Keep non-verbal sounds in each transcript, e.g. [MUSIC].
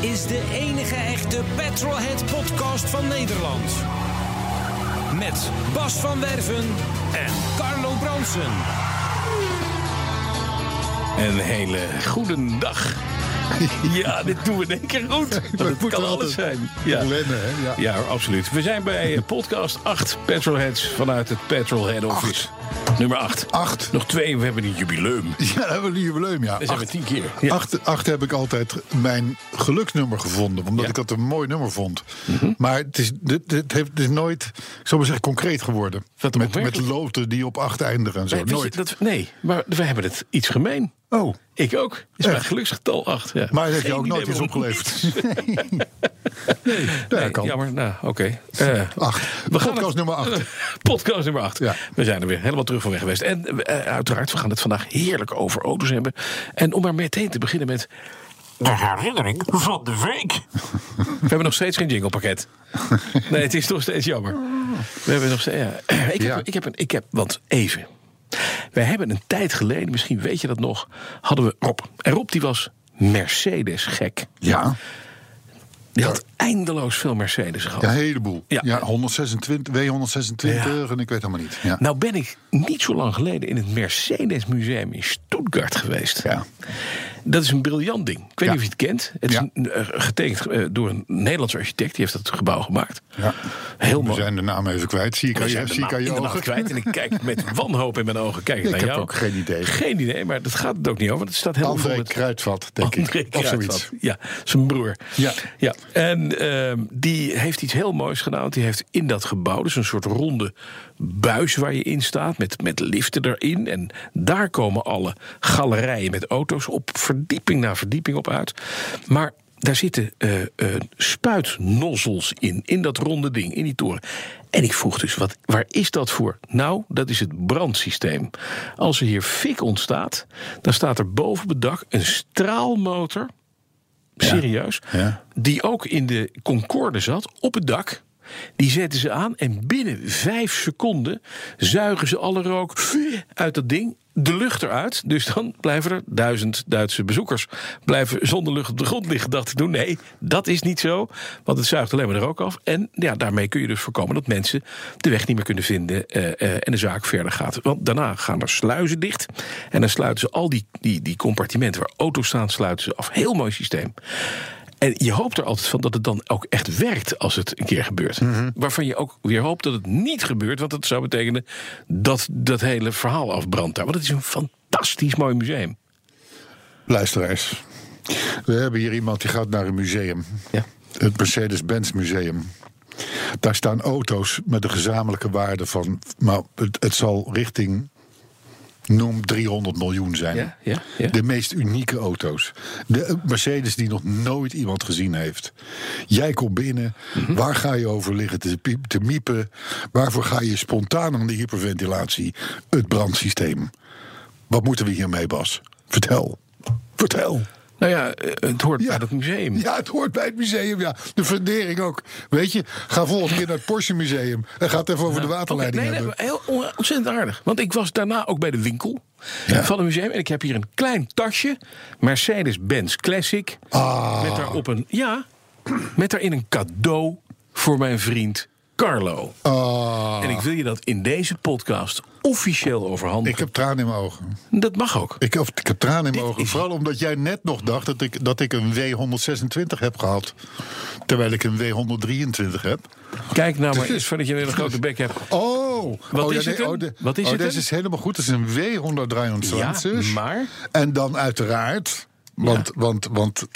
Is de enige echte Petrolhead podcast van Nederland. Met Bas van Werven en Carlo Bronsen. Een hele goede dag. [LAUGHS] Ja, dit doen we in één keer goed. Want het moet kan alles altijd zijn. Ja. wennen, hè? Ja. ja, absoluut. We zijn bij podcast 8 Petrolheads vanuit het Petrolhead Office. Nummer 8. Acht. Nog twee, we hebben een jubileum. [LAUGHS] Ja, dan hebben we een jubileum, ja. Dan zijn we Acht, tien keer. Ja. acht, acht heb ik altijd mijn geluksnummer gevonden. Omdat Ja. Mhm. ik dat een mooi nummer vond. Maar het is, dit, dit heeft, het is nooit, ik zal maar zeggen, concreet geworden. Dan met, met loten die op acht eindigen en zo. Nee, je, nooit. dat, nee, maar we hebben het iets gemeen. Oh, Ik ook. Is mijn geluksgetal 8. Ja. maar dat heb je ook nooit iets opgeleverd. [LAUGHS] nee, dat Nee, kan. jammer. Nou, oké. Eh. We gaan Podcast nummer acht. [LAUGHS] Podcast nummer 8. Ja. We zijn er weer helemaal terug van weg geweest. En eh, uiteraard, we gaan het vandaag heerlijk over auto's hebben. En om maar meteen te beginnen met... De herinnering van de week. We hebben nog steeds geen jinglepakket. Nee, het is nog steeds jammer. We hebben nog steeds... Ja. [CLEARS THROAT] Ik, heb, Ja. ik, heb een, ik heb... Want even. Wij hebben een tijd geleden, misschien weet je dat nog... hadden we Rob. En Rob die was Mercedes gek. Ja, Die had eindeloos veel Mercedes gehad. ja, een heleboel. Ja. Ja, 126, W126 Ja. en ik weet helemaal niet. Ja. Nou ben ik niet zo lang geleden in het Mercedes Museum in Stuttgart geweest. Ja. Dat is een briljant ding. Ik weet Ja. niet of je het kent. Het Ja. is eh, getekend eh, door een Nederlandse architect. Die heeft dat gebouw gemaakt. Ja. Heel We mooi. zijn de naam even kwijt. Zie ik We aan je, zie ik aan je ogen. kwijt. En ik kijk [LAUGHS] met wanhoop in mijn ogen kijk ik Ik naar heb jou. ook geen idee. Geen idee, maar dat gaat het ook niet over. want Het staat helemaal André met... Kruidvat, denk André ik. Of Kruidvat. zoiets. Ja, zijn broer. Ja. ja. En ehm, die heeft iets heel moois gedaan. Die heeft in dat gebouw, dus een soort ronde buis waar je in staat, met, met liften erin. En daar komen alle galerijen met auto's op verdieping na verdieping op uit. Maar daar zitten eh, spuitnozzels in, in dat ronde ding, in die toren. En ik vroeg dus, wat, waar is dat voor? Nou, dat is het brandsysteem. Als er hier fik ontstaat, dan staat er boven op het dak een straalmotor serieus. Ja. Die ook in de Concorde zat, op het dak. Die zetten ze aan en binnen vijf seconden zuigen ze alle rook uit dat ding. De lucht eruit. Dus dan blijven er duizend Duitse bezoekers blijven zonder lucht op de grond liggen. Dacht ik toen, nee, dat is niet zo. Want het zuigt alleen maar de rook af. En ja, daarmee kun je dus voorkomen dat mensen de weg niet meer kunnen vinden. eh, eh, en de zaak verder gaat. Want daarna gaan er sluizen dicht. En dan sluiten ze al die, die, die compartimenten waar auto's staan, sluiten ze af. Heel mooi systeem. En je hoopt er altijd van dat het dan ook echt werkt als het een keer gebeurt. Waarvan je ook weer hoopt dat het niet gebeurt. Want dat zou betekenen dat dat hele verhaal afbrandt daar. Want het is een fantastisch mooi museum. Luisteraars, we hebben hier iemand die gaat naar een museum. Ja. Het Mercedes-Benz Museum. Daar staan auto's met een gezamenlijke waarde van... Maar het, het zal richting, noem 300 miljoen zijn. Ja, ja, ja. De meest unieke auto's. De Mercedes die nog nooit iemand gezien heeft. Jij komt binnen. Mhm. Waar ga je over liggen te, piep- te miepen? Waarvoor ga je spontaan aan de hyperventilatie? Het brandsysteem. Wat moeten we hiermee, Bas? Vertel. Vertel. Nou ja, eh, het hoort Ja. bij dat museum. Ja, het hoort bij het museum, ja. De fundering ook. Weet je, ga volgende keer naar het Porsche Museum... en ga het even over de waterleiding nee, hebben. nee, heel on- ontzettend aardig. Want ik was daarna ook bij de winkel Ja. van het museum. En ik heb hier een klein tasje. Mercedes-Benz Classic. Ah. Met daarop een... Ja, met daarin een cadeau voor mijn vriend Carlo. Ah, En ik wil je dat in deze podcast officieel overhandigen. ik heb tranen in mijn ogen. Dat mag ook. Ik, of, ik heb tranen in mijn ogen. is- Vooral omdat jij net nog dacht dat ik, dat ik een W126 heb gehad. Terwijl ik een W123 heb. Kijk nou maar eens voordat je weer een grote bek hebt. Oh, Wat oh, is het nee, oh, de- Wat is oh, het Dit een? is helemaal goed. Het is een W123. Ja, maar? En dan uiteraard, want, want, want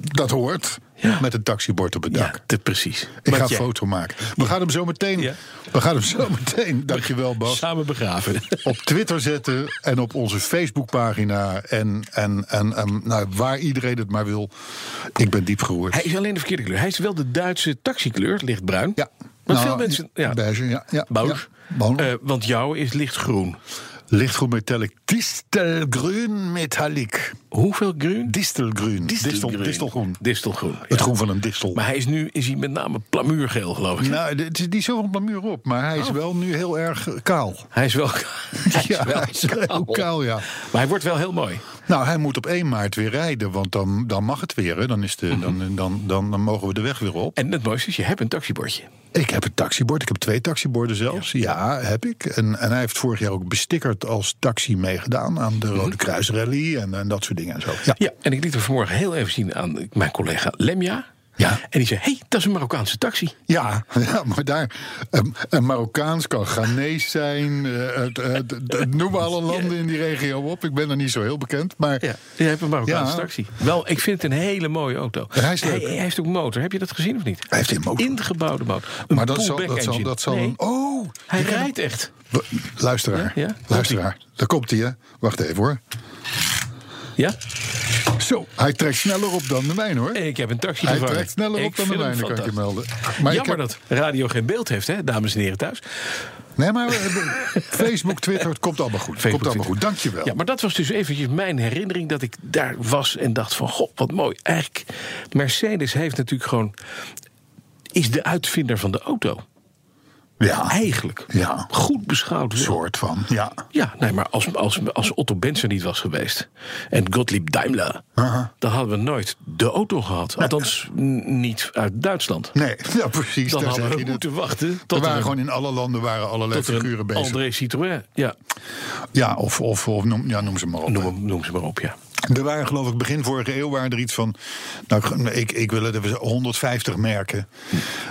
dat hoort. Ja. met een taxibord op het dak. Ja, te precies. Ik Wat ga een foto maken. We gaan hem zo meteen, Ja. we gaan hem zo meteen, dankjewel Bas, Samen begraven. op Twitter zetten en op onze Facebookpagina en, en, en, en nou, waar iedereen het maar wil. Ik ben diep geroerd. Hij is alleen de verkeerde kleur. Hij is wel de Duitse taxikleur, lichtbruin. Ja. Want Nou, veel mensen... Ja, Beige, ja. ja. Bouws. Eh, want jouw is lichtgroen. Lichtgroen metallic. Distelgroen metallic. Hoeveel groen? Distelgroen. Distel, distelgroen. Distelgroen. Het groen van een distel. Maar hij is nu is hij met name plamuurgeel, geloof ik. Nou, het is niet zo van de muur op, maar hij is wel nu heel erg kaal. Hij is wel, [LAUGHS] hij is Ja, wel hij is heel kaal, ja. Maar hij wordt wel heel mooi. Nou, hij moet op 1 maart weer rijden, want dan, dan mag het weer. Hè. Dan, is de, dan, dan, dan, dan mogen we de weg weer op. En het mooiste is, je hebt een taxibordje. Ik heb een taxibord. Ik heb twee taxiborden zelfs. Ja, heb ik. En, en hij heeft vorig jaar ook bestickerd als taxi meegedaan aan de Rode Kruis Rally en, en dat soort dingen en zo. Ja. Ja, en ik liet hem vanmorgen heel even zien aan mijn collega Lemja. Ja. En die zei, hé, hey, dat is een Marokkaanse taxi. Ja, [LAUGHS] ja, maar daar. Een, een Marokkaans kan Ghanese zijn. eh, noem alle landen in die regio op. Ik ben er niet zo heel bekend. Maar Ja, je hebt een Marokkaanse Ja. taxi. Wel, ik vind het een hele mooie auto. Hij is leuk. hij, hij heeft ook motor. Heb je dat gezien of niet? Hij heeft een motor. Ingebouwde motor. Een maar dat zal, dat zal, dat zal Nee, een. Oh, hij rijdt echt. Luisteraar. Ja, ja? Luisteraar. Daar komt hij, hè? Wacht even hoor. Ja? Zo, hij trekt sneller op dan de mijne hoor. Ik heb een taxi Hij vervangen. trekt sneller op dan de mijne, kan ik je melden. Maar Jammer heb- dat radio geen beeld heeft, hè, dames en heren thuis. Nee, maar [LAUGHS] Facebook, Twitter, het komt allemaal goed. Facebook, komt allemaal goed, dankjewel. Ja, maar dat was dus eventjes mijn herinnering dat ik daar was en dacht van... god, wat mooi. Eigenlijk, Mercedes heeft natuurlijk gewoon... is de uitvinder van de auto. Ja, Eigenlijk. Ja. Goed beschouwd. wel. soort van. Ja. Ja, nee, maar als, als, als Otto Benz er niet was geweest... en Gottlieb Daimler... Aha. dan hadden we nooit de auto gehad. Althans, niet uit Duitsland. Nee, [LAUGHS] ja, precies. Dan hadden we moeten wachten... Er tot waren er, gewoon in alle landen waren allerlei er figuren een bezig. André Citroën... Ja, Ja, of, of, of noem, ja, noem ze maar op. noem ze maar op, ja. Er waren geloof ik begin vorige eeuw waren er iets van... Nou, ik, ik wil het even zeggen, 150 merken.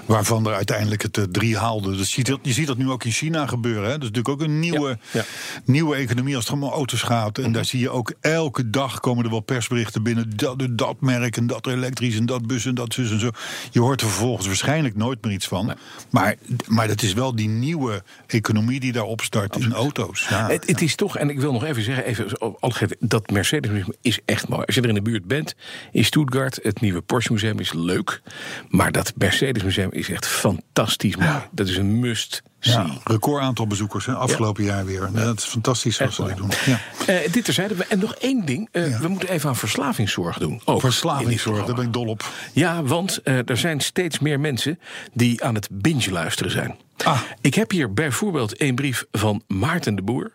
Waarvan er uiteindelijk het eh, drie haalde. Dus je, ziet dat, je ziet dat nu ook in China gebeuren. Hè? Dat is natuurlijk ook een nieuwe, Ja, ja. nieuwe economie als het om auto's gaat. En daar zie je ook elke dag komen er wel persberichten binnen. Dat, dat merk en dat elektrisch en dat bus en dat zus en zo. Je hoort er vervolgens waarschijnlijk nooit meer iets van. Maar, maar dat is wel die nieuwe economie die daar opstart in auto's. Ja. Het, het is toch, en ik wil nog even zeggen, even dat Mercedes is echt mooi. Als je er in de buurt bent, in Stuttgart, het nieuwe Porsche Museum is leuk. Maar dat Mercedes Museum is echt fantastisch mooi. Dat is een must. Ja, record aantal bezoekers hè, afgelopen jaar weer. Dat is fantastisch wat ze dat doen. Ja. Eh, dit terzijde. En nog één ding. eh. We moeten even aan verslavingszorg doen. Ook dit Verslavingszorg, daar ben ik dol op. Ja, want eh, er zijn steeds meer mensen die aan het binge luisteren zijn. Ah. Ik heb hier bijvoorbeeld een brief van Maarten de Boer.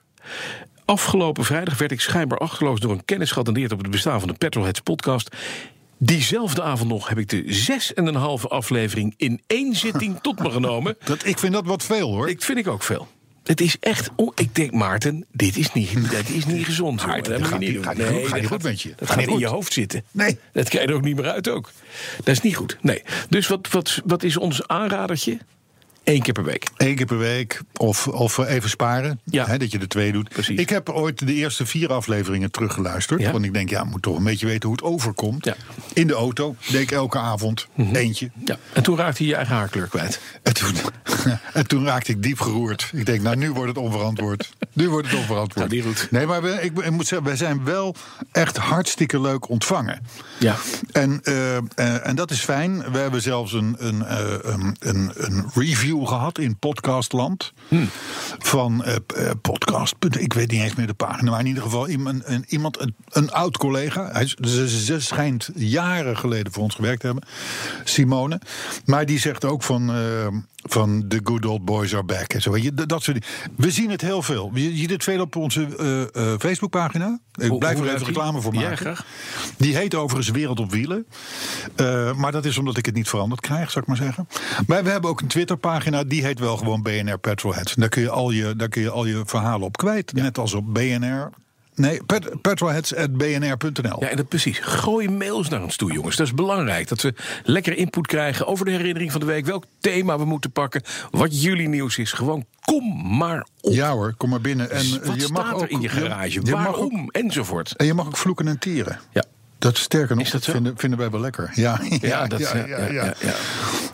Afgelopen vrijdag werd ik schijnbaar achterloos door een kennis geattendeerd op het bestaan van de Petrolheads podcast. Diezelfde avond nog heb ik de zes en een halve aflevering in één zitting tot me genomen. [LAUGHS] Dat, ik vind dat wat veel hoor. Ik vind ik ook veel. Het is echt. on- ik denk, Maarten, dit is niet, dit is niet [LAUGHS] gezond. Maarten, dat dat gaat niet niet- doen. gaat niet goed- gaat niet dat goed met je. Dat Gaat gaat niet in je goed. hoofd zitten. Nee. Dat krijg je er ook niet meer uit ook. Dat is niet goed. Nee. Dus wat, wat, wat is ons aanradertje? Eén keer per week. Eén keer per week. Of, of even sparen. Ja. Hè, dat je er twee doet. Precies. Ik heb ooit de eerste vier afleveringen teruggeluisterd. Ja. Want ik denk, ja, moet toch een beetje weten hoe het overkomt. Ja. Mhm. In de auto deed ik elke avond eentje. Ja. En toen raakte hij je eigen haarkleur kwijt. En toen, [LAUGHS] en toen raakte ik diep geroerd. Ik denk, nou, nu wordt het onverantwoord. Nu wordt het onverantwoord. Gaat niet goed. Nee, maar we, ik, ik moet zeggen, wij zijn wel echt hartstikke leuk ontvangen. Ja. En, eh, eh, en dat is fijn. We hebben zelfs een, een, eh, een, een, een review gehad in podcastland. Van eh, eh, podcast. Ik weet niet eens meer de pagina. Maar in ieder geval iemand, een, iemand, een, een oud collega. Hij ze, ze- ze schijnt jaren geleden voor ons gewerkt te hebben. Simone. Maar die zegt ook van. Van The Good Old Boys Are Back. En zo. Dat dat soort dingen. We zien het heel veel. Je ziet het veel op onze eh, eh, Facebookpagina. Ik blijf er even reclame voor Ja, maken. graag. Die heet overigens Wereld op Wielen. Eh, maar dat is omdat ik het niet veranderd krijg, zou ik maar zeggen. Maar we hebben ook een Twitterpagina, die heet wel gewoon BNR Petrolheads. En daar kun je al je, daar kun je, al je verhalen op kwijt. Net als op BNR. Nee, pet, petrolheads.bnr.nl. Ja, en dat precies. Gooi mails naar ons toe, jongens. Dat is belangrijk. Dat we lekker input krijgen over de herinnering van de week. Welk thema we moeten pakken. Wat jullie nieuws is. Gewoon kom maar op. Ja hoor, kom maar binnen. En wat je mag staat ook, er in je garage? je Waarom? ook- Enzovoort. en je mag ook vloeken en tieren. Ja. Dat sterker nog, Is dat vinden, vinden wij wel lekker. Ja, Ja, [LAUGHS] dat ja, ja, ja, ja.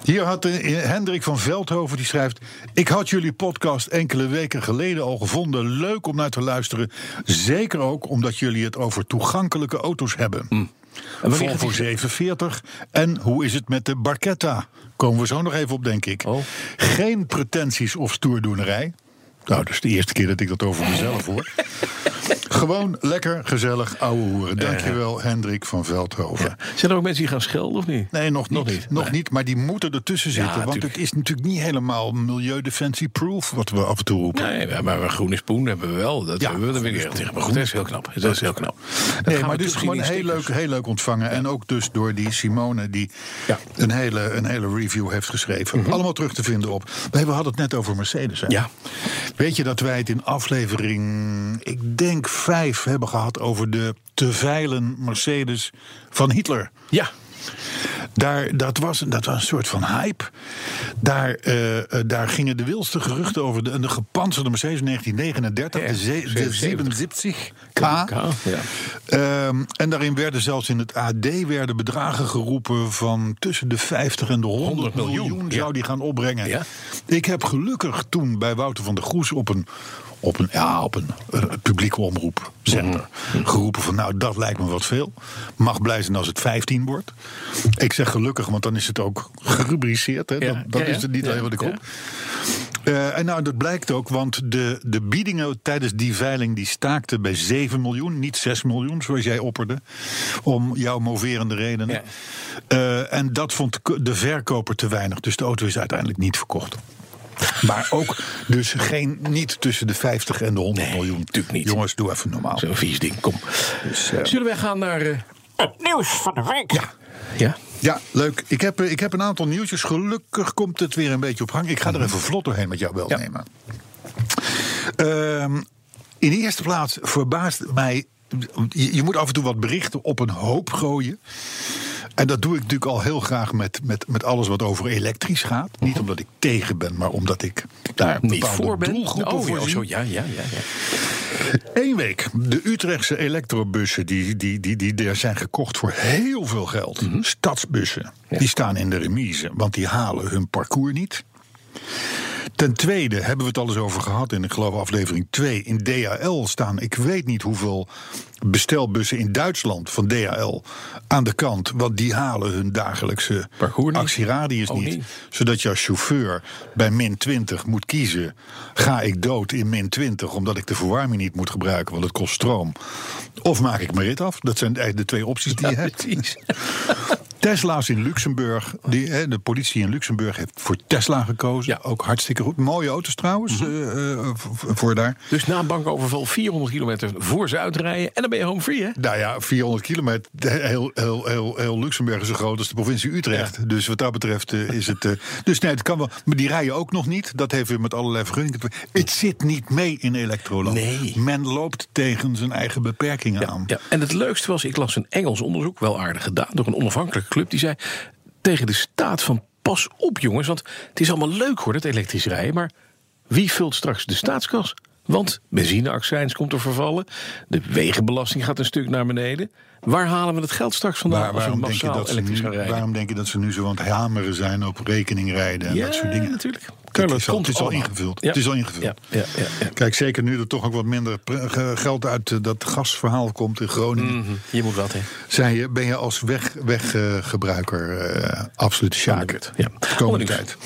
Hier had Hendrik van Veldhoven die schrijft: Ik had jullie podcast enkele weken geleden al gevonden. Leuk om naar te luisteren. Zeker ook omdat jullie het over toegankelijke auto's hebben. En wanneer Volvo gaat die- 740. En hoe is het met de Barchetta? Komen we zo nog even op, denk ik. Oh. Geen pretenties of stoerdoenerij. Nou, dat is de eerste keer dat ik dat over mezelf hoor. [LAUGHS] Gewoon lekker, gezellig, ouwe hoeren. Dankjewel, Hendrik van Veldhoven. Zijn er ook mensen die gaan schelden of niet? Nee, nog niet. Nog Nog niet, niet, nee. maar die moeten ertussen zitten. want het is natuurlijk niet helemaal milieudefensie-proof... wat we af en toe roepen. Nee, maar groene spoen hebben we wel. Dat Ja, hebben we, spoen. tegen. Maar goed, dat is heel knap. Dat is heel knap. Dat Nee, maar dus gewoon heel leuk, heel leuk ontvangen. En ook dus door die Simone die Ja. een, hele, een hele review heeft geschreven. Allemaal terug te vinden op. We hadden het net over Mercedes. Hè? Mhm. Ja. Weet je dat wij het in aflevering, ik denk vijf, hebben gehad over de te veilen Mercedes van Hitler. Ja, Daar, dat, was, dat was een soort van hype. Daar, eh, eh, daar gingen de wildste geruchten over de, de gepantserde Mercedes 1939, Ja, de, ze- de 77. 77K. ja. Ehm, en daarin werden zelfs in het AD werden bedragen geroepen van tussen de 50 en de 100, 100 miljoen, miljoen, zou die gaan opbrengen. Ik heb gelukkig toen bij Wouter van der Goes op een, op een, ja, op een eh, publieke omroepzender Mhm. geroepen van nou dat lijkt me wat veel. Mag blij zijn als het 15 wordt. Ik zeg gelukkig, want dan is het ook gerubriceerd. Hè? Ja, ja, ja. is het niet alleen wat ik ja. op. Eh, en nou, dat blijkt ook, want de, de biedingen tijdens die veiling die staakten bij 7 miljoen, niet 6 miljoen, zoals jij opperde, om jouw moverende redenen. Eh, en dat vond de verkoper te weinig, dus de auto is uiteindelijk niet verkocht. Maar ook dus geen, niet tussen de 50 en de 100 Nee, miljoen. natuurlijk niet. Jongens, doe even normaal. Zo'n vies ding, kom. Dus, eh, Zullen wij gaan naar... eh, Het nieuws van de week. ja. ja? Ja, leuk. Ik heb, eh, ik heb een aantal nieuwtjes. Gelukkig komt het weer een beetje op gang. Ik ga er even vlot doorheen met jou wel Ja. nemen. Ehm, in de eerste plaats verbaast mij... Je, je moet af en toe wat berichten op een hoop gooien. En dat doe ik natuurlijk al heel graag met, met, met alles wat over elektrisch gaat. Niet omdat ik tegen ben, maar omdat ik daar Niet bepaalde voor ben? doelgroepen Oh, ja, voor oh, zo, ja, ja, ja. ja. Eén week. De Utrechtse elektrobussen die, die, die, die, die zijn gekocht voor heel veel geld. Mhm. Stadsbussen. Die staan in de remise, want die halen hun parcours niet. Ten tweede hebben we het al eens over gehad in, ik geloof, aflevering 2. In DHL staan, ik weet niet hoeveel bestelbussen in Duitsland van DHL aan de kant. Want die halen hun dagelijkse actieradius Oh, niet. niet. Zodat je als chauffeur bij min 20 moet kiezen. Ga ik dood in min 20 omdat ik de verwarming niet moet gebruiken, want het kost stroom. Of maak ik mijn rit af. Dat zijn eigenlijk de twee opties die je hebt. [LAUGHS] Tesla's in Luxemburg. Die, hè, de politie in Luxemburg heeft voor Tesla gekozen. Ja. Ook hartstikke goed. Mooie auto's trouwens. eh, eh, v- voor daar. Dus na een bankoverval 400 kilometer voor ze uitrijden... en dan ben je home free, hè? Nou ja, 400 kilometer. Heel, heel, heel, heel Luxemburg is zo groot als de provincie Utrecht. Dus wat dat betreft eh, is het. eh, dus nee, het kan wel. Maar die rijden ook nog niet. Dat heeft weer met allerlei vergunningen. te. Het zit niet mee in elektroland. Nee. Men loopt tegen zijn eigen beperkingen aan. Ja, en het leukste was, ik las een Engels onderzoek, wel aardig gedaan, door een club. Die zei tegen de staat van pas op jongens, want het is allemaal leuk hoor, dat elektrisch rijden. Maar wie vult straks de staatskas? Want benzineaccijns komt er vervallen. De wegenbelasting gaat een stuk naar beneden. Waar halen we het geld straks vandaan Waar- als we waarom, denk je massaal dat ze elektrisch gaan rijden? waarom denk je dat ze nu zo aan het hameren zijn op rekeningrijden en ja, dat soort dingen? natuurlijk. Het Carlo, is al, het is al ingevuld. Ja. Het is al ingevuld. Ja, ja. Kijk, zeker nu er toch ook wat minder geld uit eh, dat gasverhaal komt in Groningen. Mhm, Je moet wat, hè? Zijn je, ben je als weggebruiker weg, gebruiker, eh, absoluut shakert. Ja. Komende Ander tijd.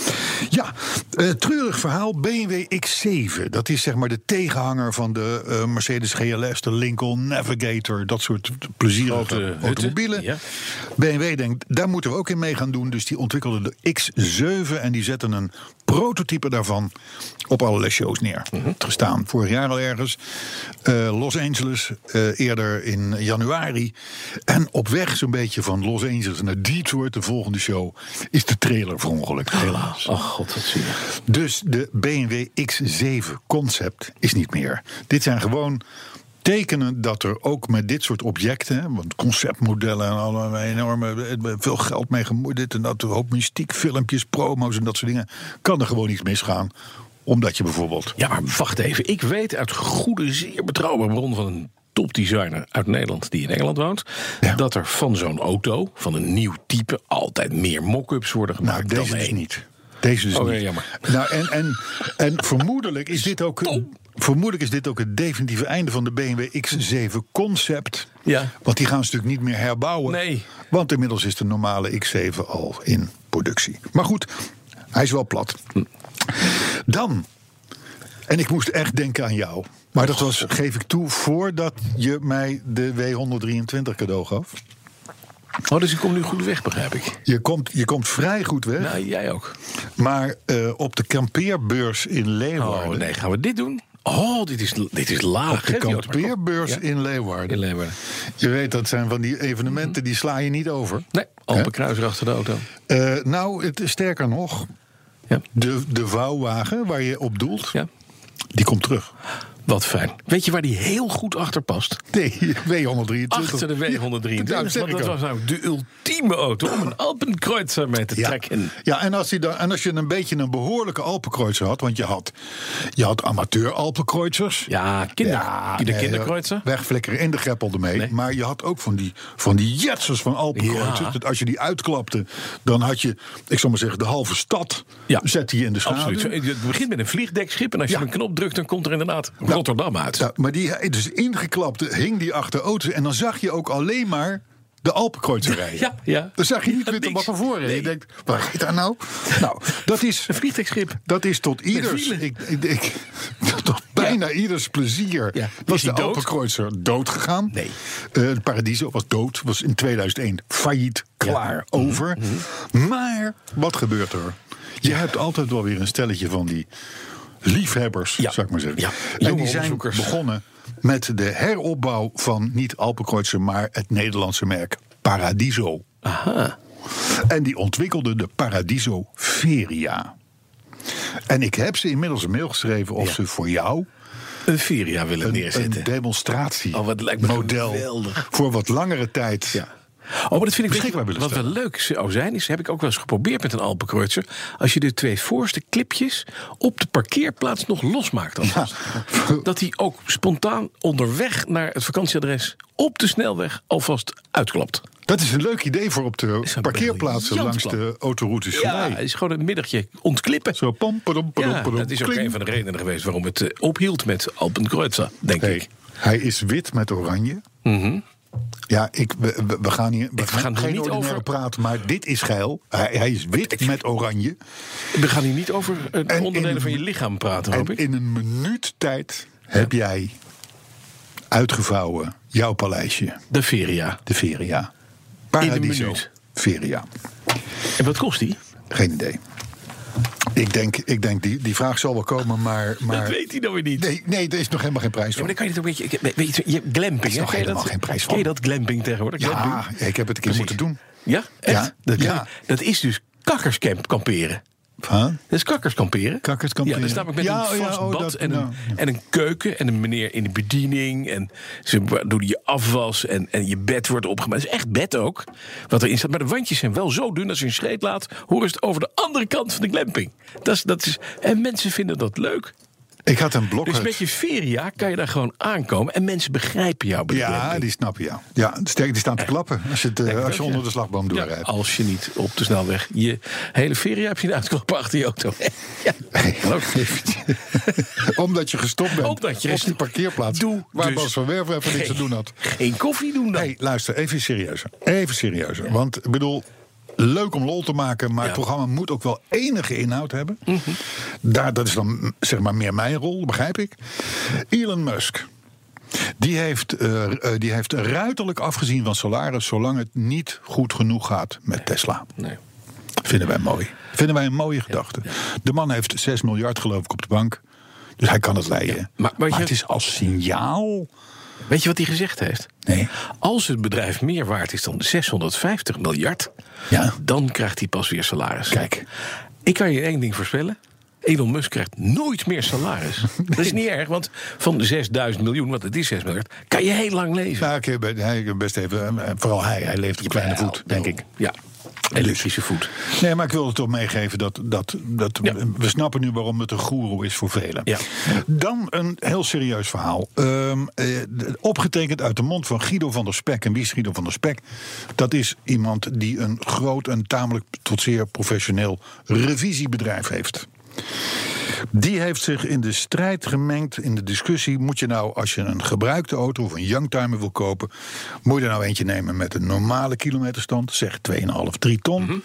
Ja, eh, treurig verhaal. BMW X7. Dat is zeg maar de tegenhanger van de eh, Mercedes GLS, de Lincoln Navigator. Dat soort plezierige Grote automobielen. BMW denkt, daar moeten we ook in mee gaan doen. Dus die ontwikkelde de X7 en die zetten een prototype daarvan op allerlei shows neer. Gestaan vorig jaar al ergens. Eh, Los Angeles, eh, eerder in januari. En op weg zo'n beetje van Los Angeles naar Detroit, de volgende show, is de trailer verongelukt, helaas. Oh god, wat zie je. Dus de BMW X7 concept is niet meer. Dit zijn gewoon tekenen dat er ook met dit soort objecten, want conceptmodellen en allerlei enorme, veel geld mee gemoeid, dit en dat, een hoop mystiek, filmpjes, promo's en dat soort dingen, kan er gewoon iets misgaan. Omdat je bijvoorbeeld. Ja, maar wacht even. Ik weet uit goede, zeer betrouwbare bron van een topdesigner uit Nederland die in Engeland woont. Ja. Dat er van zo'n auto, van een nieuw type, altijd meer mock-ups worden Nou, gemaakt deze dan dus niet. Deze dus Oh, niet. ja, jammer. Nou, en, en, en vermoedelijk is dit ook... [LAUGHS] Vermoedelijk is dit ook het definitieve einde van de BMW X7 concept. Ja. Want die gaan ze natuurlijk niet meer herbouwen. Nee. Want inmiddels is de normale X7 al in productie. Maar goed, hij is wel plat. Dan, en ik moest echt denken aan jou. Maar dat was, geef ik toe, voordat je mij de W123 cadeau gaf. Oh, dus ik kom nu goed weg, begrijp ik. Je komt, je komt vrij goed weg. Nou, jij ook. Maar eh, op de kampeerbeurs in Leeuwarden. Oh nee, gaan we dit doen? Oh, dit is, dit is laag. De kampeerbeurs Ja. in Leeuwarden. In Leeuwarden. Je weet, dat zijn van die evenementen, die sla je niet over. Nee, Alpenkruiser achter de auto. Eh, nou, het, sterker nog, Ja. de, de vouwwagen waar je op doelt, ja. die komt terug. Wat fijn. Weet je waar die heel goed achter past? [LAUGHS] Nee, W123. Achter de W123. Ja, dat want was nou de ultieme auto om een Alpenkreuzer mee te Ja, trekken. ja en, als dan, en als je een beetje een behoorlijke Alpenkreuzer had, want je had, je had amateur Alpenkreuzers. Ja, kinder, de kinderkreuzer. Wegflikkeren in de greppel ermee. Nee. Maar je had ook van die, van die jetsers van Alpenkreuzers. Ja. Dat als je die uitklapte, dan had je, ik zal maar zeggen, de halve stad Ja. zette je in de schaduw. Absoluut. Het begint met een vliegdekschip en als je een knop drukt, dan komt er inderdaad Rotterdam uit. Ja, maar die, dus ingeklapte hing die achter auto's. En dan zag je ook alleen maar de Alpenkreuzer [LAUGHS] rijden. Ja, ja. Dan zag je niet Ja, meer wat ervoor reed. Nee. Je denkt, waar rijdt daar nou? nou, dat is... [LAUGHS] Een vliegdekschip. Dat is tot ieders, ik, ik, ik- [LAUGHS] tot bijna ieders plezier Ja. was de dood? Alpenkreuzer dood gegaan. Nee. De Paradiso was dood, was in 2001 failliet, klaar, Mhm. over. Maar wat gebeurt er? Je hebt altijd wel weer een stelletje van die liefhebbers, Ja. zou ik maar zeggen. Ja. En die zijn begonnen met de heropbouw van niet Alpenkreuzer, maar het Nederlandse merk Paradiso. Aha. En die ontwikkelde de Paradiso Feria. En ik heb ze inmiddels een mail geschreven of Ja. ze voor jou Een Feria willen een, neerzetten. een demonstratie Oh, wat lijkt me model geweldig. voor wat langere tijd. Ja. Oh, maar dat vind ik Beschikbaar willen Wat wel leuk zou zijn, is heb ik ook wel eens geprobeerd met een Alpenkreuzer. Als je de twee voorste clipjes op de parkeerplaats nog losmaakt. alvast. [LAUGHS] Dat die ook spontaan onderweg naar het vakantieadres op de snelweg alvast uitklapt. Dat is een leuk idee voor op de parkeerplaatsen langs de autoroutes Ja, het is gewoon een middagje ontklippen. Zo pom, padom, padom, Ja, padom, dat is ook kling. een van de redenen geweest waarom het eh, ophield met Alpenkreuzer, denk Hey, ik. hij is wit met oranje. Ja, ik, we, we- gaan hier we gaan gaan hier niet over- praten, maar dit is geil. Hij, hij is wit met oranje. We gaan hier niet over eh, En onderdelen in- van je lichaam praten, hoop En ik. in een minuut tijd heb jij uitgevouwen jouw paleisje, De Feria. de Feria. In Paradiso een minuut. Feria. En wat kost die? Geen idee. Ik denk, ik denk die, die vraag zal wel komen, maar... maar Dat weet hij nou weer niet. Nee, nee, er is nog helemaal geen prijs Ja, maar voor. dan kan je het ook een beetje. Weet je, je glamping. is hè? nog helemaal dat? geen prijs Ken je dat glamping tegenwoordig? Ja, Glamping? ik heb het een keer Precies. moeten doen. Ja, echt? Ja, Dat, ja. dat is dus kakkerskamp kamperen. Huh? Dat is kakkerskamperen. Kakkerskamperen. Ja, namelijk met Ja, een ja, vast oh, bad dat- en, een, nou, ja. en een keuken en een meneer in de bediening. En ze doen je afwas en, en je bed wordt opgemaakt. Het is echt bed ook, wat erin staat. Maar de wandjes zijn wel zo dun als je een scheet laat... horen ze het over de andere kant van de glamping. Dat is, dat is, en mensen vinden dat leuk. Ik had een blok. Dus met je feria kan je daar gewoon aankomen... en mensen begrijpen jou bij Ja, die snappen ja. Ja, sterk, die staan te klappen als je, het, eh, als je onder ja. de slagboom Ja, doorrijdt. als je niet op de snelweg je hele feria hebt zien uitklappen achter je auto. [LAUGHS] ja. Omdat je gestopt bent Omdat je op die parkeerplaats. Doe waar dus Bas van Werven even niks te doen had. Geen koffie doen dan. Nee, luister, even serieuzer. Even serieuzer. Want ik bedoel, leuk om lol te maken, maar het Ja. Mhm. programma moet ook wel enige inhoud hebben. Daar, dat is dan zeg maar meer mijn rol, begrijp ik. Elon Musk. Die heeft, eh, eh, die heeft ruiterlijk afgezien van salaris, zolang het niet goed genoeg gaat met Tesla. Nee. Vinden wij mooi. Vinden wij een mooie gedachte. De man heeft 6 miljard geloof ik op de bank. Dus hij kan het leiden. maar- maar het is als signaal. Weet je wat hij gezegd heeft? Nee. Als het bedrijf meer waard is dan 650 miljard, Ja. dan krijgt hij pas weer salaris. Kijk. Ik kan je één ding voorspellen. Elon Musk krijgt nooit meer salaris. [LAUGHS] Dat is niet erg, want van de 6000 miljoen, want het is 6 miljard, kan je heel lang leven. Nou, hij best even, eh, vooral hij, hij leeft op kleine voet, denk ik. Ja. Elektrische voet. Nee, maar ik wil het toch meegeven dat, dat, dat Ja. we snappen nu waarom het een goeroe is voor velen. Ja. Dan een heel serieus verhaal. Ehm, eh, opgetekend uit de mond van Guido van der Spek. En wie is Guido van der Spek? Dat is iemand die een groot en tamelijk tot zeer professioneel revisiebedrijf heeft. Die heeft zich in de strijd gemengd in de discussie. Moet je nou, als je een gebruikte auto of een youngtimer wil kopen, moet je er nou eentje nemen met een normale kilometerstand, zeg 2,5, 3 ton.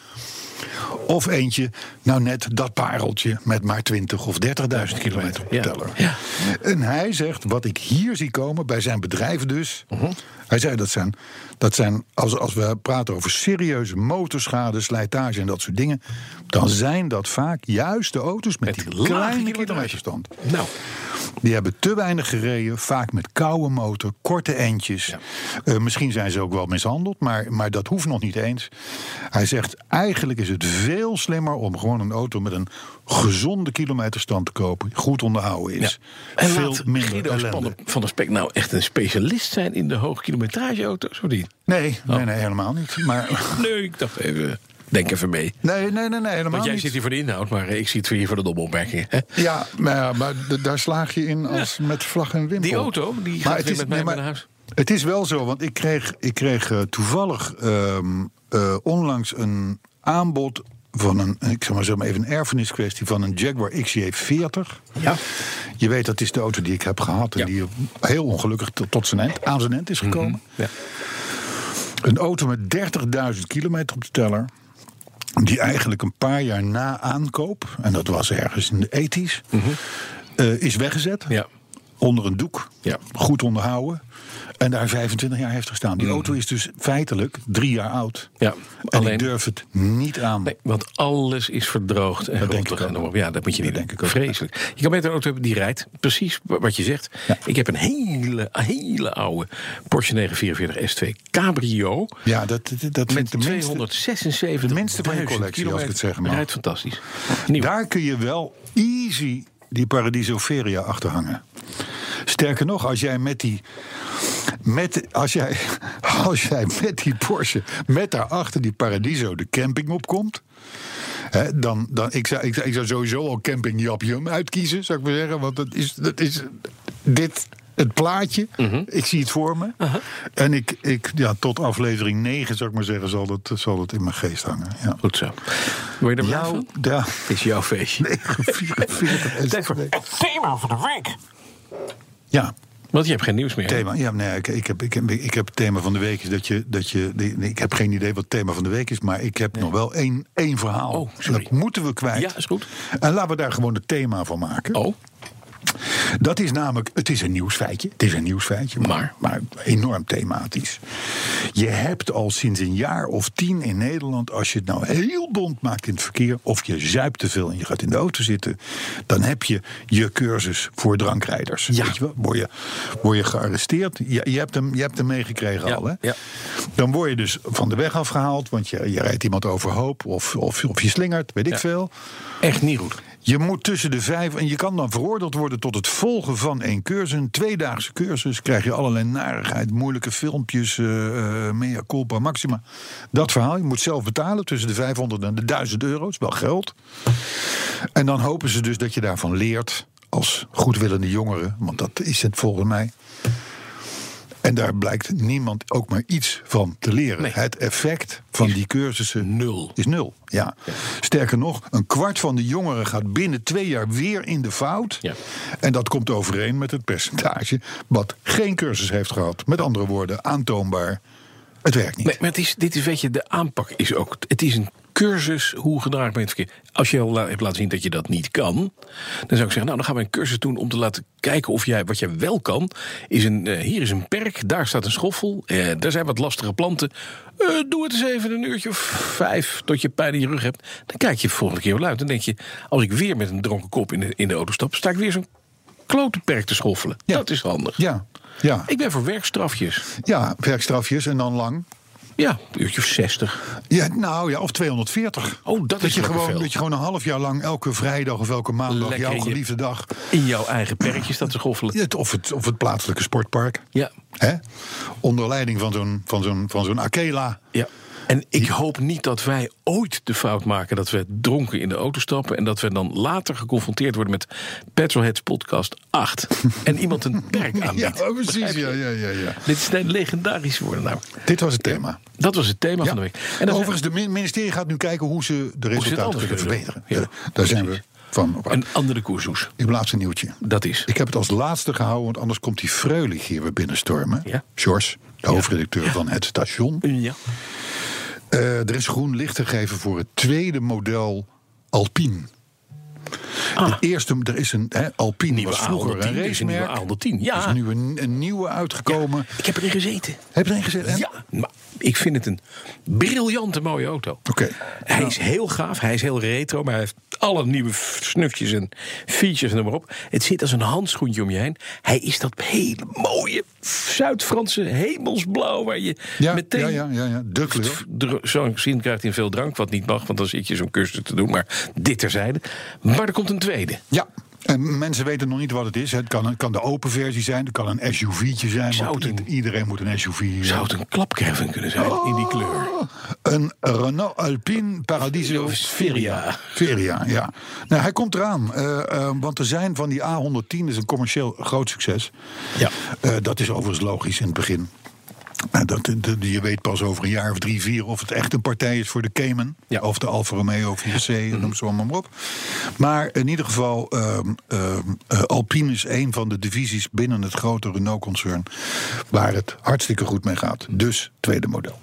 Of eentje, nou net dat pareltje met maar 20 of 30.000 kilometer op de teller. Ja. En hij zegt, wat ik hier zie komen, bij zijn bedrijf dus. Mhm. Hij zei dat zijn, dat zijn als, als we praten over serieuze motorschade, slijtage en dat soort dingen. dan zijn dat vaak juist de auto's met, Met die kleine kilometerstand. Nou, Die hebben te weinig gereden, vaak met koude motor, korte endjes. Ja. Eh, misschien zijn ze ook wel mishandeld, maar, maar dat hoeft nog niet eens. Hij zegt, eigenlijk is het veel slimmer om gewoon een auto met een gezonde kilometerstand te kopen. Goed onderhouden ja. is. En veel minder Guido van der Spek nou echt een specialist zijn in de hoogkilometrageauto's, of niet? Nee, Oh. nee, nee, helemaal niet. Maar, [LAUGHS] Nee, ik dacht even, denk even mee. nee, nee, nee, nee helemaal Want jij niet. zit hier voor de inhoud, maar ik zie het hier voor de domopmerkingen. hè? Ja, maar, maar daar slaag je in als met vlag en wimpel. Die auto, die Maar gaat het weer is- met mij nee, naar huis. Het is wel zo, want ik kreeg, ik kreeg eh, toevallig ehm, eh, onlangs een aanbod van een, ik zeg maar, zeg maar even een erfeniskwestie van een Jaguar XJ40. Ja. Je weet, dat is de auto die ik heb gehad en Ja. die heel ongelukkig tot, zijn eind, aan zijn eind is gekomen. Ja. Een auto met 30.000 kilometer op de teller. Die eigenlijk een paar jaar na aankoop, en dat was ergens in de 80s, eh, is weggezet. Mhm. Ja. Onder een doek. Ja. Goed onderhouden. En daar 25 jaar heeft gestaan. Die auto is dus feitelijk drie jaar oud. Ja, En alleen- ik durf het niet aan. Nee, want alles is verdroogd en rottig. Ja, dat moet je niet Dat doen. denk ik ook. Vreselijk. Je kan beter een auto hebben die rijdt. Precies wat je zegt. Ja. Ik heb een hele, hele oude Porsche 944 S2 Cabrio. Ja, dat, dat, Met de minste. 276 de minste van je collectie, als ik het mag. Rijdt fantastisch. Nieuw. Daar kun je wel easy die Paradiso Feria achterhangen. Sterker nog, als jij met die. Met, als, jij, [LAUGHS] als jij met die Porsche, met daarachter die Paradiso de camping opkomt. Hè, dan, dan, ik, zou, ik, zou, ik zou sowieso al camping Japjum uitkiezen, zou ik maar zeggen. Want dat is, dat is dit, het plaatje. Mhm. Ik zie het voor me. En ik, ik, ja, tot aflevering 9, zou ik maar zeggen, zal het, zal het in mijn geest hangen. Ja. Goed zo. Word je er ja, Het is jouw feestje. 44 Tijd voor- Het thema van de week. Ja, Want je hebt geen nieuws meer. thema. Ja, nee, ik, ik, heb, ik, heb, ik heb het thema van de week is dat je. Dat je ik heb geen idee wat het thema van de week is, maar ik heb nog wel één, één verhaal. Oh, sorry. dat moeten we kwijt. Ja, is goed. En laten we daar gewoon het thema van maken. Oh, Dat is namelijk, het is een nieuwsfeitje. Het is een nieuwsfeitje, maar, Maar? enorm thematisch. Je hebt al sinds een jaar of tien in Nederland, als je het nou heel bond maakt in het verkeer, of je zuipt te veel en je gaat in de auto zitten, dan heb je je cursus voor drankrijders. Ja. Weet je wel? Word, je, word je gearresteerd? Je, je, hebt hem, je hebt hem meegekregen Ja, al, hè? ja. Dan word je dus van de weg afgehaald, want je, je rijdt iemand overhoop of, of, of je slingert, weet ik veel. echt niet goed. Je moet tussen de vijf en je kan dan veroordeeld worden tot het volgen van één cursus. Een tweedaagse cursus. Krijg je allerlei narigheid, moeilijke filmpjes, eh eh, mea culpa maxima. Dat verhaal. Je moet zelf betalen tussen de 500 en de 1000 euro. Dat is wel geld. En dan hopen ze dus dat je daarvan leert als goedwillende jongeren. Want dat is het volgens mij. En daar blijkt niemand ook maar iets van te leren. Nee. Het effect van die cursussen Nul. is nul. Ja. Sterker nog, een kwart van de jongeren gaat binnen twee jaar weer in de fout. Ja. En dat komt overeen met het percentage wat geen cursus heeft gehad. Met andere woorden, aantoonbaar. Het werkt niet. Nee, maar het is, dit is, weet je, de aanpak is ook. Het is een cursus hoe gedraag ik me in het verkeer. Als je al hebt laten zien dat je dat niet kan, dan zou ik zeggen, nou, dan gaan we een cursus doen om te laten kijken of jij wat jij wel kan. Is een, eh, hier is een perk, daar staat een schoffel, eh, daar zijn wat lastige planten. Eh, doe het eens even een uurtje of vijf tot je pijn in je rug hebt. Dan kijk je de volgende keer wel uit. Dan denk je, als ik weer met een dronken kop in de, in de auto stap, sta ik weer zo'n klote perk te schoffelen. Ja. Dat is handig. Ja, ja. Ik ben voor werkstrafjes. ja, werkstrafjes en dan lang. Ja, een uurtje of 60. Ja, nou ja, of 240. Oh, dat is je gewoon, veel. Dat je gewoon een half jaar lang elke vrijdag of elke maandag, Lekker jouw je- geliefde dag. In jouw eigen perkje staat te schoffelen. Het, of, het, of het plaatselijke sportpark. Ja. Hè? Onder leiding van zo'n van zo'n van zo'n Akela. Ja. En ik hoop niet dat wij ooit de fout maken dat we dronken in de auto stappen. en dat we dan later geconfronteerd worden met Petrolheads Podcast 8. en iemand een perk [LAUGHS] Ja, aanbiedt. precies. Ja, ja, ja, ja. Dit is legendarisch worden. Nou, Dit was het thema. dat was het thema Ja. van de week. En Overigens, de min- ministerie gaat nu kijken hoe ze de het resultaten kunnen verbeteren. Ja, Ja, daar zijn we van. een andere koershoes. Ik laatste nieuwtje. Dat is. Ik heb het als laatste gehouden, want anders komt die Freulich hier weer binnenstormen. Ja. George, de hoofdredacteur van het station. Ja. Eh, er is groen licht gegeven voor het tweede model Alpine. Ah. De eerste, er is een hè, Alpine Nieuwe was vroeger A110, een is een nieuwe racemerk. A110. Er is nu een, een nieuwe uitgekomen. Ik heb erin gezeten. Heb je erin gezet? En? Ja, maar ik vind het een briljante mooie auto. Oké. Hij is heel gaaf, hij is heel retro, maar hij heeft alle nieuwe snufjes en features en maar op. Het zit als een handschoentje om je heen. Hij is dat hele mooie Zuid-Franse hemelsblauw waar je Ja, meteen ja, ja, ja, ja, de kleur. Zo'n zin krijgt in veel drank, wat niet mag, want dan zit je zo'n cursus te doen. Maar dit terzijde. Maar er komt een tweede. Ja. En mensen weten nog niet wat het is. Het kan, het kan de open versie zijn, het kan een SUV'tje zijn. Zou het een- iedereen moet een SUV. Zou het een klapcaravan kunnen zijn in die kleur? Een Renault Alpine Paradiso Feria. Feria, ja. Nou, hij komt eraan. eh, eh, want er zijn van die A110 is een commercieel groot succes. Ja. Eh, dat is overigens logisch in het begin. Eh, dat, de- je weet pas over een jaar of drie, vier of het echt een partij is voor de Cayman. Ja. Of de Alfa Romeo 4C, noem ze allemaal maar op. Maar in ieder geval, ehm, ehm, eh, Alpine is een van de divisies binnen het grote Renault-concern... waar het hartstikke goed mee gaat. Dus tweede model.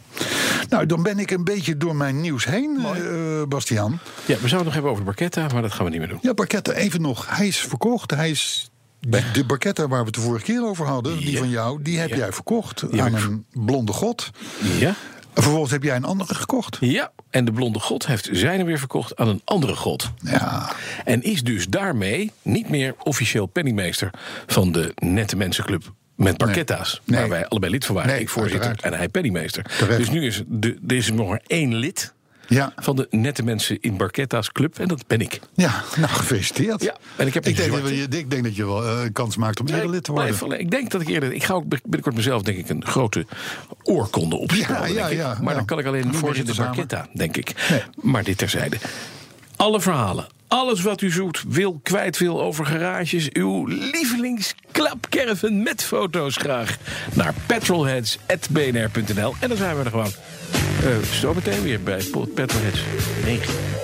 Nou, dan ben ik een beetje door mijn nieuws heen, eh Bastiaan. Ja, we zouden het nog hebben over de Barchetta, maar dat gaan we niet meer doen. Ja, Barchetta, even nog. Hij is verkocht. Hij is. De Barchetta waar we het de vorige keer over hadden, die Ja. van jou, die heb Ja. jij verkocht aan een blonde god. Ja? En vervolgens heb jij een andere gekocht. Ja, en de blonde god heeft zijne weer verkocht aan een andere god. Ja, En is dus daarmee niet meer officieel penningmeester van de Nette Mensenclub met Barketta's. Nee. Waar wij allebei lid van waren. Nee, ik voorzitter uiteraard. en hij penningmeester. Terecht. Dus nu is de, er is nog maar één lid ja, van de Nette Mensen in Barketta's club. En dat ben ik. ja. Nou, gefeliciteerd. Ja, en ik heb ik, een denk dat, je, ik denk dat je wel eh, kans maakt om eerder lid te worden. Nee, ik denk dat ik eerder. Ik ga ook binnenkort mezelf, denk ik, een grote oorkonde opspelden. Ja, ja, ja, maar dan kan ik alleen niet meer in de. Barketta, denk ik. Nee. Maar dit terzijde. Alle verhalen, alles wat u zoekt, wil, kwijt wil over garages, uw lievelingsklapcaravan met foto's graag naar petrolheads.bnr.nl. En dan zijn we er gewoon zo meteen weer bij Petrolheads 9.